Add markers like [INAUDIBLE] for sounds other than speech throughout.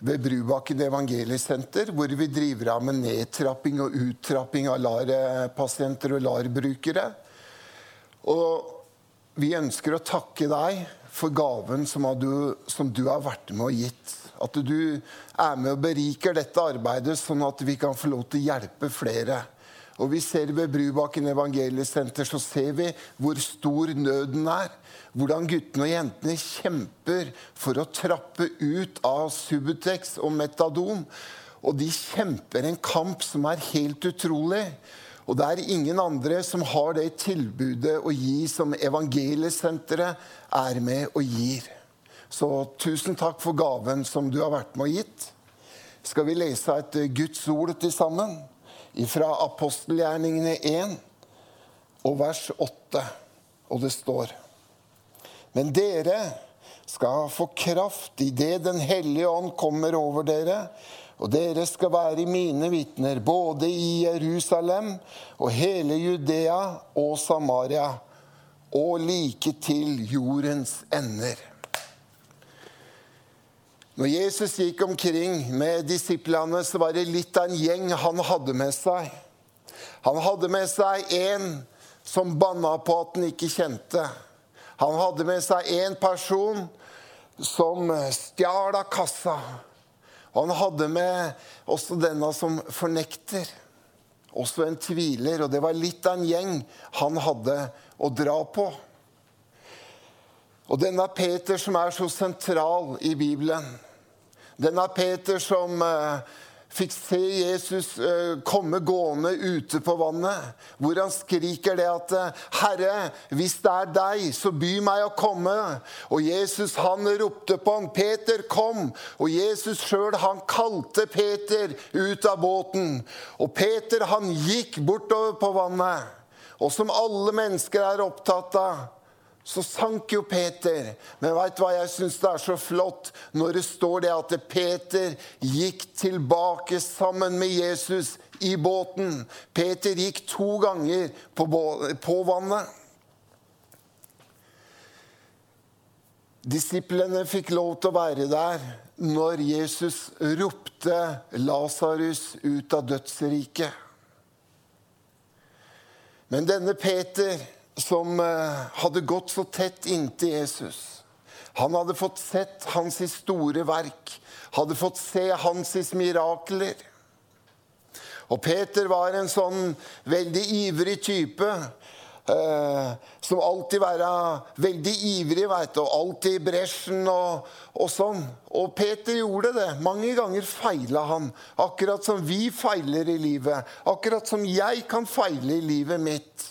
ved Brubakken evangeliesenter, hvor vi driver av med nedtrapping og uttrapping av LAR-pasienter og LAR-brukere. Og vi ønsker å takke deg for gaven som du, som du har vært med og gitt. At du er med og beriker dette arbeidet, sånn at vi kan få lov til å hjelpe flere. Og vi ser Ved Brubakken evangeliesenter så ser vi hvor stor nøden er. Hvordan guttene og jentene kjemper for å trappe ut av Subutex og Metadon. Og de kjemper en kamp som er helt utrolig. Og det er ingen andre som har det tilbudet å gi som Evangeliesenteret er med og gir. Så tusen takk for gaven som du har vært med og gitt. Skal vi lese et Guds ord til sammen? Fra apostelgjerningene 1 og vers 8. Og det står Men dere skal få kraft idet Den hellige ånd kommer over dere. Og dere skal være mine vitner både i Jerusalem og hele Judea og Samaria og like til jordens ender. Når Jesus gikk omkring med disiplene, så var det litt av en gjeng han hadde med seg. Han hadde med seg en som banna på at han ikke kjente. Han hadde med seg en person som stjal av kassa. Og han hadde med også denne som fornekter. Også en tviler. Og det var litt av en gjeng han hadde å dra på. Og denne Peter som er så sentral i Bibelen, denne Peter som uh, fikk se Jesus uh, komme gående ute på vannet, hvor han skriker det at uh, 'Herre, hvis det er deg, så by meg å komme.' Og Jesus han ropte på ham, 'Peter, kom!' Og Jesus sjøl han kalte Peter ut av båten. Og Peter han gikk bortover på vannet. Og som alle mennesker er opptatt av så sank jo Peter. Men veit hva jeg syns det er så flott når det står det at Peter gikk tilbake sammen med Jesus i båten. Peter gikk to ganger på vannet. Disiplene fikk lov til å være der når Jesus ropte Lasarus ut av dødsriket. Men denne Peter som eh, hadde gått så tett inntil Jesus. Han hadde fått sett hans store verk, hadde fått se hans mirakler. Og Peter var en sånn veldig ivrig type. Eh, som alltid var veldig ivrig vet du, og alltid i bresjen og, og, sånn. Og Peter gjorde det. Mange ganger feila han. Akkurat som vi feiler i livet. Akkurat som jeg kan feile i livet mitt.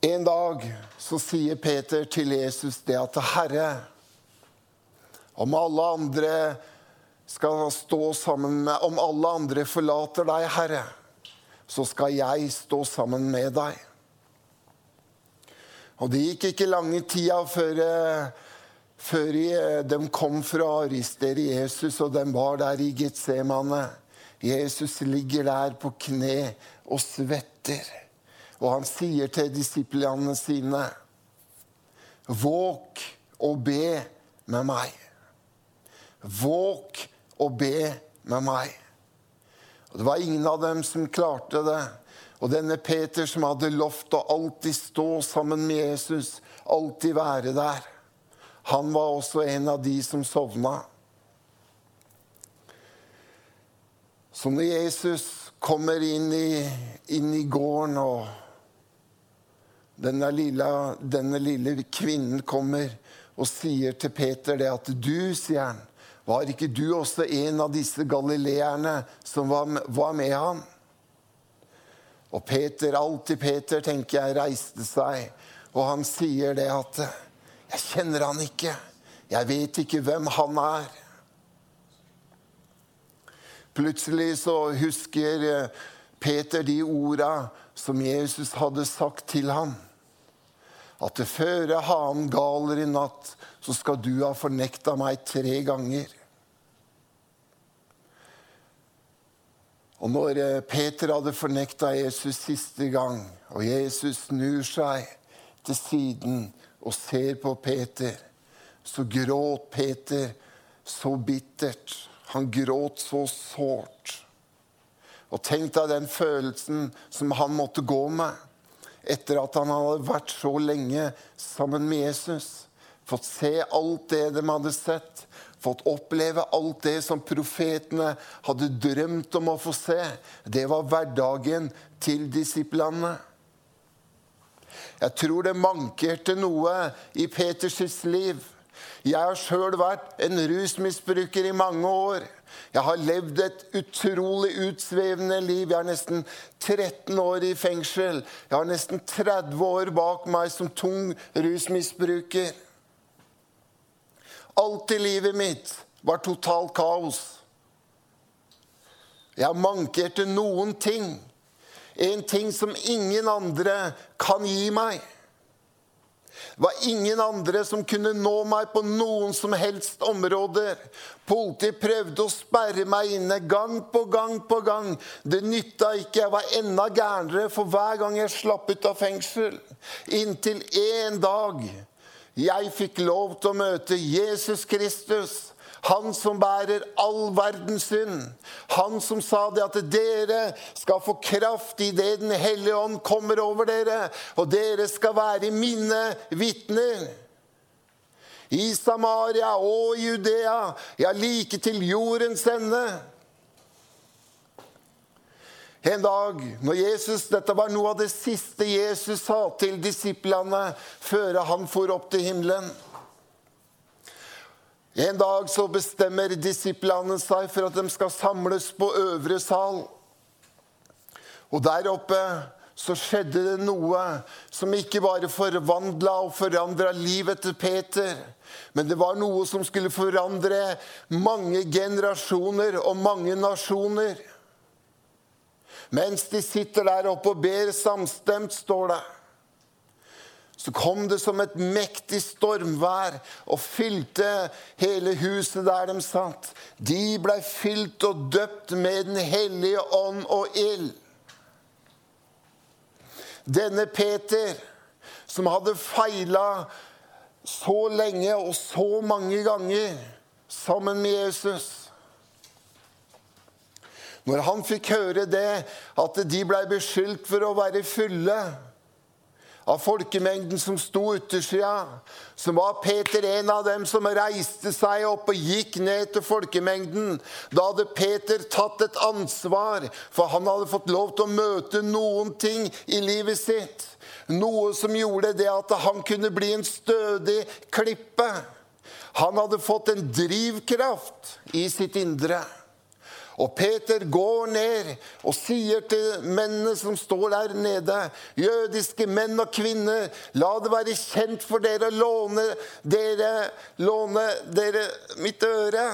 En dag så sier Peter til Jesus det at 'Herre, om alle andre skal stå sammen med Om alle andre forlater deg, Herre, så skal jeg stå sammen med deg. Og det gikk ikke lange tida før, før de kom for å arrestere Jesus, og de var der i Getsemane. Jesus ligger der på kne og svetter. Og han sier til disiplene sine, våk og be med meg. Våk og be med meg. Og Det var ingen av dem som klarte det. Og denne Peter som hadde lovt å alltid stå sammen med Jesus, alltid være der, han var også en av de som sovna. Så når Jesus kommer inn i, inn i gården og denne lille, denne lille kvinnen kommer og sier til Peter det at du, sier han, var ikke du også en av disse galileerne som var var med han? Og Peter, alltid Peter, tenker jeg, reiste seg, og han sier det at Jeg kjenner han ikke. Jeg vet ikke hvem han er. Plutselig så husker eh, Peter de orda som Jesus hadde sagt til ham. At det føre hanen galer i natt, så skal du ha fornekta meg tre ganger. Og når eh, Peter hadde fornekta Jesus siste gang, og Jesus snur seg til siden og ser på Peter, så gråt Peter så bittert. Han gråt så sårt. Og tenk deg den følelsen som han måtte gå med etter at han hadde vært så lenge sammen med Jesus. Fått se alt det de hadde sett. Fått oppleve alt det som profetene hadde drømt om å få se. Det var hverdagen til disiplene. Jeg tror det mankerte noe i Peters liv. Jeg har sjøl vært en rusmisbruker i mange år. Jeg har levd et utrolig utsvevende liv. Jeg er nesten 13 år i fengsel. Jeg har nesten 30 år bak meg som tung rusmisbruker. Alt i livet mitt var totalt kaos. Jeg mankerte noen ting. En ting som ingen andre kan gi meg. Det var ingen andre som kunne nå meg på noen som helst områder. Politiet prøvde å sperre meg inne gang på gang på gang. Det nytta ikke. Jeg var enda gærnere for hver gang jeg slapp ut av fengsel. Inntil en dag jeg fikk lov til å møte Jesus Kristus han som bærer all verdens synd. Han som sa det at dere skal få kraft i det Den hellige ånd kommer over dere, og dere skal være mine vitner. I Samaria og Judea, ja, like til jordens ende. En dag når Jesus, Dette var noe av det siste Jesus sa til disiplene før han for opp til himmelen. En dag så bestemmer disiplene seg for at de skal samles på øvre sal. Og der oppe så skjedde det noe som ikke bare forvandla og forandra livet til Peter, men det var noe som skulle forandre mange generasjoner og mange nasjoner. Mens de sitter der oppe og ber samstemt, står det så kom det som et mektig stormvær og fylte hele huset der de satt. De blei fylt og døpt med Den hellige ånd og ild. Denne Peter, som hadde feila så lenge og så mange ganger sammen med Jesus Når han fikk høre det, at de blei beskyldt for å være fulle av folkemengden som sto utersida, så var Peter en av dem som reiste seg opp og gikk ned til folkemengden. Da hadde Peter tatt et ansvar, for han hadde fått lov til å møte noen ting i livet sitt. Noe som gjorde det at han kunne bli en stødig klippe. Han hadde fått en drivkraft i sitt indre. Og Peter går ned og sier til mennene som står der nede, jødiske menn og kvinner, la det være kjent for dere å låne dere, låne dere mitt øre.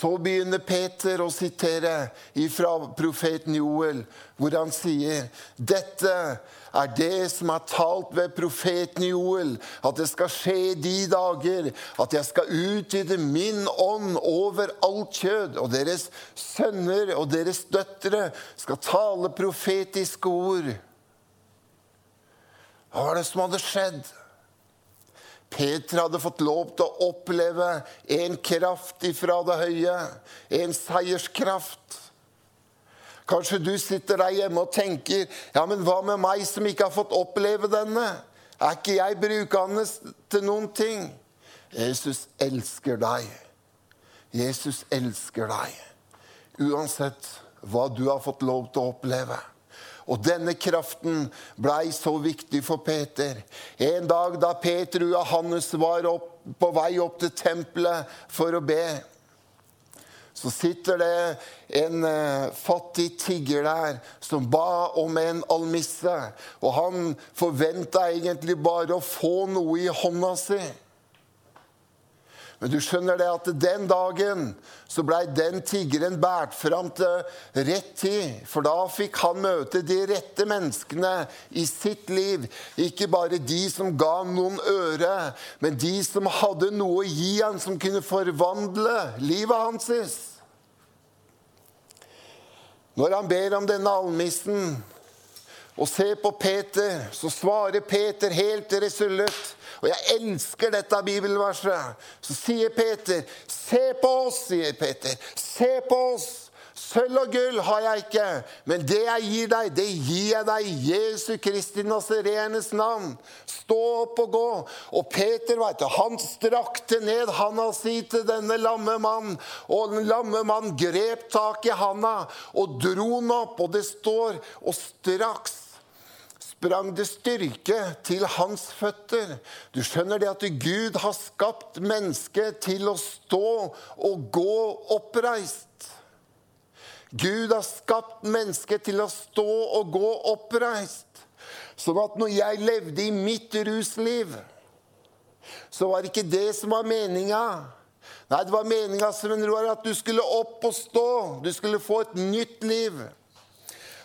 Så begynner Peter å sitere fra profeten Joel, hvor han sier dette er det som er talt ved profeten Joel, at det skal skje de dager at jeg skal utvide min ånd over alt kjød, og deres sønner og deres døtre skal tale profetiske ord. Hva var det som hadde skjedd? Peter hadde fått lov til å oppleve en kraft ifra det høye, en seierskraft. Kanskje du sitter der hjemme og tenker ja, men hva med meg som ikke har fått oppleve denne? Er ikke jeg brukende til noen ting? Jesus elsker deg. Jesus elsker deg. Uansett hva du har fått lov til å oppleve. Og denne kraften blei så viktig for Peter. En dag da Peter og Johannes var opp, på vei opp til tempelet for å be, så sitter det en uh, fattig tigger der som ba om en almisse. Og han forventa egentlig bare å få noe i hånda si. Men du skjønner det at den dagen så blei den tiggeren båret fram til rett tid. For da fikk han møte de rette menneskene i sitt liv. Ikke bare de som ga noen øre, men de som hadde noe å gi han som kunne forvandle livet hans. Når han ber om denne almissen og se på Peter, så svarer Peter helt resolutt og jeg elsker dette bibelverset. Så sier Peter, 'Se på oss', sier Peter. 'Se på oss'. Sølv og gull har jeg ikke, men det jeg gir deg, det gir jeg deg i Jesu Kristi Nazarenes navn. Stå opp og gå. Og Peter vet du, han strakte ned handa si til denne lamme mannen. Og den lamme mannen grep tak i handa og dro den opp. Og det står Og straks sprang det styrke til hans føtter. Du skjønner det at Gud har skapt mennesket til å stå og gå oppreist. Gud har skapt mennesket til å stå og gå oppreist. Sånn at når jeg levde i mitt rusliv, så var det ikke det som var meninga. Nei, det var meninga at du skulle opp og stå. Du skulle få et nytt liv.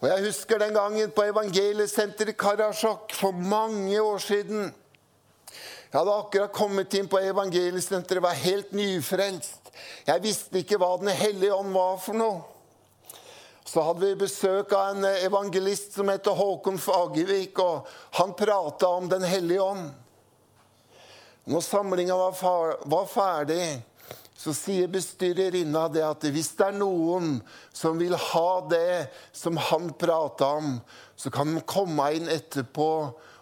Og Jeg husker den gangen på evangeliesenteret i Karasjok for mange år siden. Jeg hadde akkurat kommet inn på evangeliesenteret, var helt nyfrelst. Jeg visste ikke hva Den hellige ånd var for noe. Så hadde vi besøk av en evangelist som heter Håkon Fagervik, og han prata om Den hellige ånd. Når samlinga var ferdig, så sier bestyrerinna det at hvis det er noen som vil ha det som han prata om, så kan de komme inn etterpå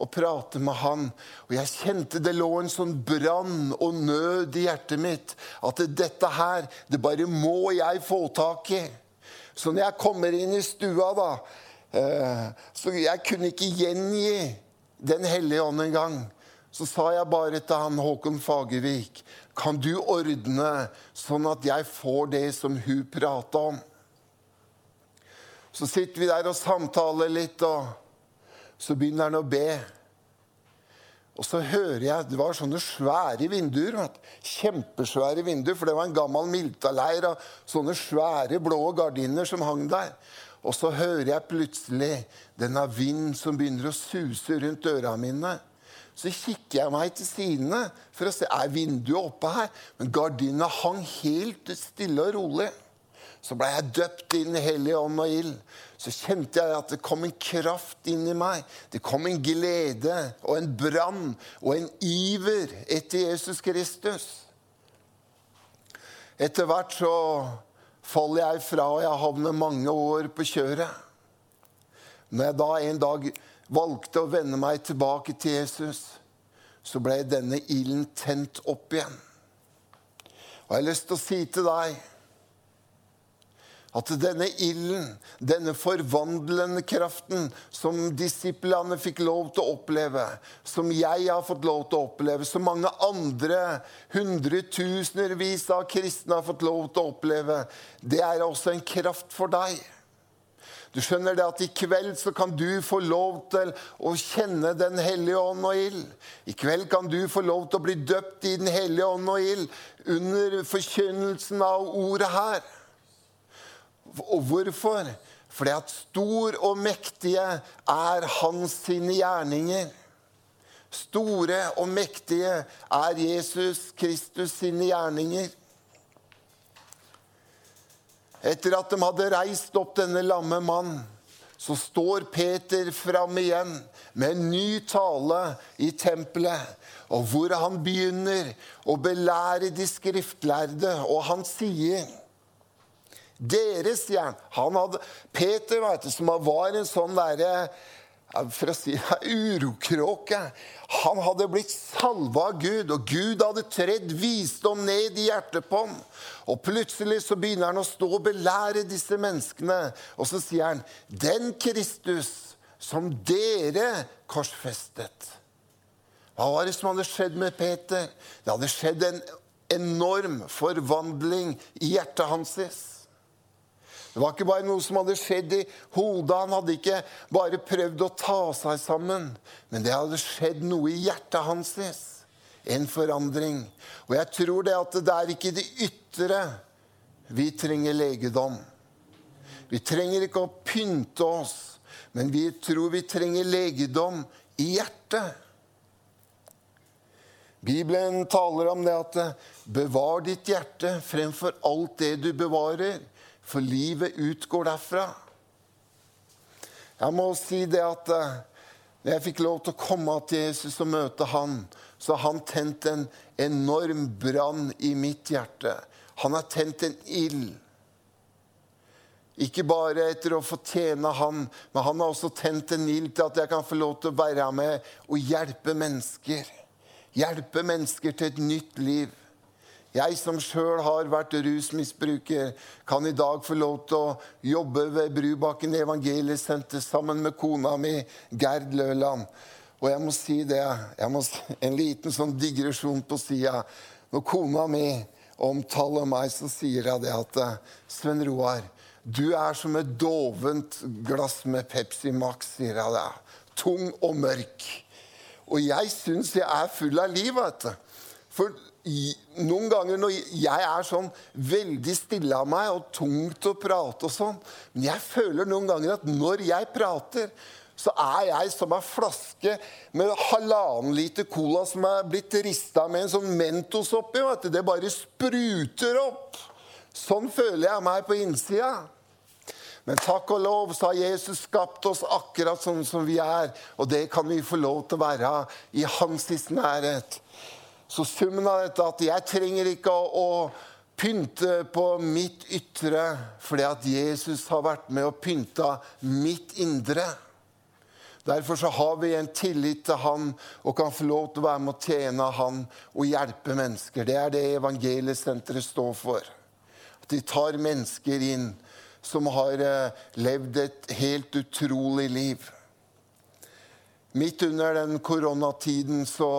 og prate med han. Og jeg kjente det lå en sånn brann og nød i hjertet mitt. At dette her, det bare må jeg få tak i. Så når jeg kommer inn i stua, da eh, Så jeg kunne ikke gjengi Den hellige ånd engang. Så sa jeg bare til han Håkon Fagervik kan du ordne sånn at jeg får det som hun prata om? Så sitter vi der og samtaler litt, og så begynner han å be. Og så hører jeg Det var sånne svære vinduer. Kjempesvære vinduer, for det var en gammel miltaleir av sånne svære blå gardiner som hang der. Og så hører jeg plutselig denne vinden som begynner å suse rundt øra mine. Så kikker jeg meg til sidene for å se er vinduet oppe her. Men gardina hang helt stille og rolig. Så ble jeg døpt i hellige ånd og ild. Så kjente jeg at det kom en kraft inn i meg. Det kom en glede og en brann og en iver etter Jesus Kristus. Etter hvert så faller jeg fra, og jeg havner mange år på kjøret. Når jeg da en dag valgte å vende meg tilbake til Jesus, så ble denne ilden tent opp igjen. Og jeg har lyst til å si til deg at denne ilden, denne forvandlende kraften som disiplene fikk lov til å oppleve, som jeg har fått lov til å oppleve, som mange andre hundretusenvis av kristne har fått lov til å oppleve, det er også en kraft for deg. Du skjønner det at i kveld så kan du få lov til å kjenne Den hellige ånd og ild. I kveld kan du få lov til å bli døpt i Den hellige ånd og ild under forkynnelsen av ordet her. Og hvorfor? Fordi at stor og mektige er hans sine gjerninger. Store og mektige er Jesus Kristus sine gjerninger. Etter at de hadde reist opp denne lamme mann, så står Peter fram igjen med en ny tale i tempelet. Og hvor han begynner å belære de skriftlærde, og han sier deres jern. Han hadde, Peter, vet du, som var en sånn derre for å si det, [LAUGHS] urokråke. Han hadde blitt salva av Gud, og Gud hadde tredd visdom ned i hjertet på ham. Og plutselig så begynner han å stå og belære disse menneskene. Og så sier han, 'Den Kristus som dere korsfestet'. Hva var det som hadde skjedd med Peter? Det hadde skjedd en enorm forvandling i hjertet hans. Det var ikke bare noe som hadde skjedd i hodet. Han hadde ikke bare prøvd å ta seg sammen, men det hadde skjedd noe i hjertet hans. en forandring. Og jeg tror det at det er ikke det ytre vi trenger legedom. Vi trenger ikke å pynte oss, men vi tror vi trenger legedom i hjertet. Bibelen taler om det at bevar ditt hjerte fremfor alt det du bevarer, for livet utgår derfra. Jeg må si det at eh, når jeg fikk lov til å komme til Jesus og møte han, så har han tent en enorm brann i mitt hjerte. Han har tent en ild. Ikke bare etter å få tjene han, men han har også tent en ild til at jeg kan få lov til å være med og hjelpe mennesker. Hjelpe mennesker til et nytt liv. Jeg som sjøl har vært rusmisbruker, kan i dag få lov til å jobbe ved Brubakken evangeliesenter sammen med kona mi, Gerd Løland. Og jeg må si det, må, en liten sånn digresjon på sida. Når kona mi omtaler meg, så sier jeg det at Sven Roar, du er som et dovent glass med Pepsi Max, sier jeg det. Tung og mørk. Og jeg syns jeg er full av liv, vet du. For noen ganger når jeg er sånn veldig stille av meg og tungt å prate og sånn Men jeg føler noen ganger at når jeg prater, så er jeg som ei flaske med halvannen liter cola som er blitt rista med en sånn Mentos oppi. Vet du. Det bare spruter opp. Sånn føler jeg meg på innsida. Men takk og lov så har Jesus skapt oss akkurat sånn som vi er. Og det kan vi få lov til å være i hans nærhet. Så summen av dette at jeg trenger ikke å, å pynte på mitt ytre fordi at Jesus har vært med og pynta mitt indre. Derfor så har vi en tillit til han og kan få lov til å være med å tjene han og hjelpe mennesker. Det er det evangeliesenteret står for. At de tar mennesker inn som har eh, levd et helt utrolig liv. Midt under den koronatiden så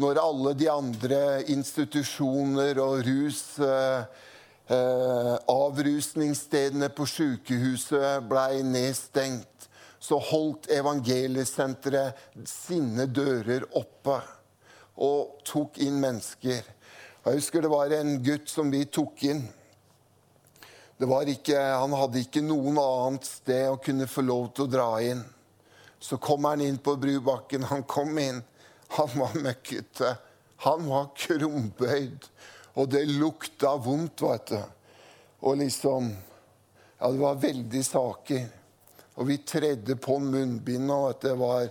når alle de andre institusjoner og rus eh, eh, Avrusningsstedene på sykehuset blei nedstengt, så holdt evangeliesenteret sine dører oppe og tok inn mennesker. Jeg husker det var en gutt som vi tok inn. Ikke, han hadde ikke noen annet sted å kunne få lov til å dra inn. Så kom han inn på Brubakken. Han kom inn. Han var møkkete. Han var krumbøyd. Og det lukta vondt, vet du. Og liksom Ja, det var veldig saker. Og vi tredde på munnbindet, og det var,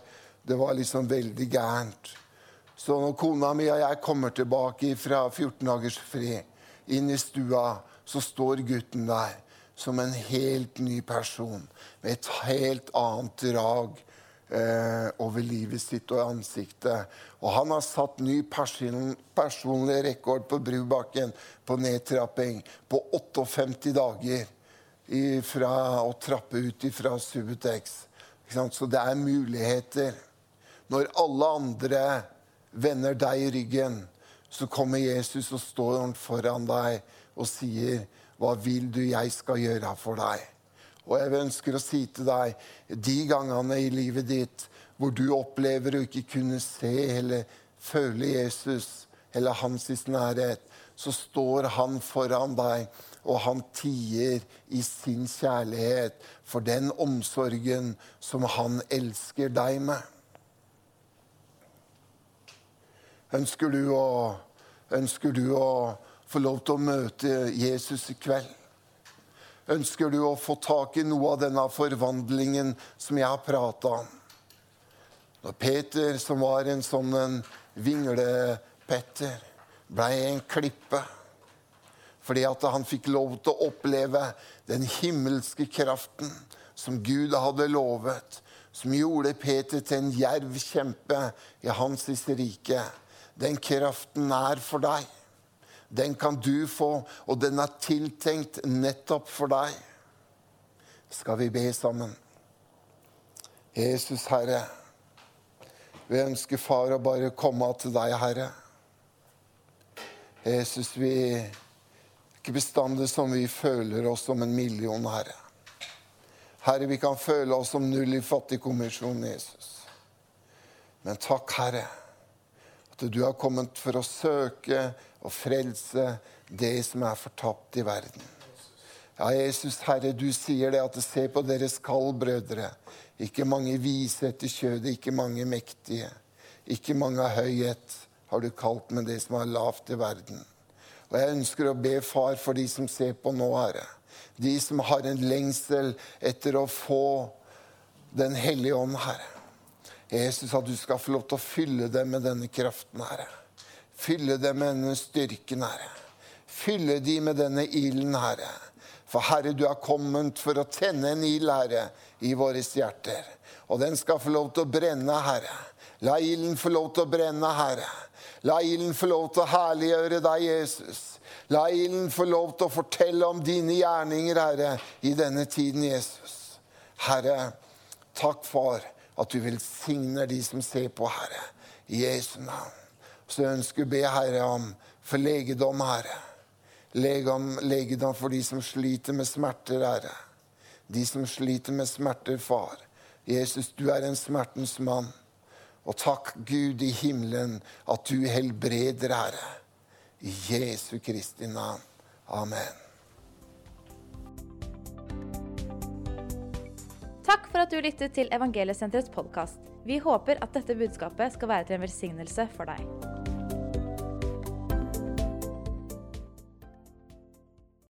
det var liksom veldig gærent. Så når kona mi og jeg kommer tilbake fra 14 dagers fri, inn i stua, så står gutten der som en helt ny person. Med et helt annet drag eh, over livet sitt og ansiktet. Og han har satt ny person, personlig rekord på Brubakken på nedtrapping på 58 dager fra å trappe ut fra Subutex. Så det er muligheter. Når alle andre vender deg i ryggen, så kommer Jesus og står foran deg og sier, 'Hva vil du jeg skal gjøre for deg?' Og jeg ønsker å si til deg de gangene i livet ditt hvor du opplever å ikke kunne se eller føle Jesus eller hans nærhet, så står han foran deg, og han tier i sin kjærlighet for den omsorgen som han elsker deg med. Ønsker du å, ønsker du å få lov til å møte Jesus i kveld? Ønsker du å få tak i noe av denne forvandlingen som jeg har prata om? Når Peter, som var en sånn en vinglepetter, blei en klippe fordi at han fikk lov til å oppleve den himmelske kraften som Gud hadde lovet, som gjorde Peter til en djerv kjempe i hans rike. Den kraften er for deg. Den kan du få, og den er tiltenkt nettopp for deg. Skal vi be sammen? Jesus, Herre, vi ønsker, Far, å bare komme til deg, Herre. Jesus, vi ikke bestandig som vi føler oss som en million, Herre. Herre, vi kan føle oss som null i fattigkommisjonen, Jesus. Men takk, Herre at du har kommet for å søke og frelse det som er fortapt i verden. Ja, Jesus, Herre, du sier det at se på deres kall, brødre. Ikke mange vise etter kjødet, ikke mange mektige. Ikke mange av høyhet har du kalt, men det som er lavt i verden. Og jeg ønsker å be, far, for de som ser på nå, Herre. De som har en lengsel etter å få Den hellige ånd, Herre. Jesus, at du skal få lov til å fylle dem med denne kraften, Herre. Fylle dem med denne styrken, Herre. Fylle dem med denne ilden, Herre. For Herre, du er kommet for å tenne en ild, Herre, i våre hjerter. Og den skal få lov til å brenne, Herre. La ilden få lov til å brenne, Herre. La ilden få lov til å herliggjøre deg, Jesus. La ilden få lov til å fortelle om dine gjerninger, Herre, i denne tiden, Jesus. Herre, takk, for at du velsigner de som ser på, Herre. I Jesu navn. Så jeg ønsker å be, Herre, om for legedom, Herre. Legedom, legedom for de som sliter med smerter, Herre. De som sliter med smerter, Far. Jesus, du er en smertens mann. Og takk, Gud i himmelen, at du helbreder, Herre. I Jesu Kristi navn. Amen. Takk for at du lyttet til Evangeliesenterets podkast. Vi håper at dette budskapet skal være til en velsignelse for deg.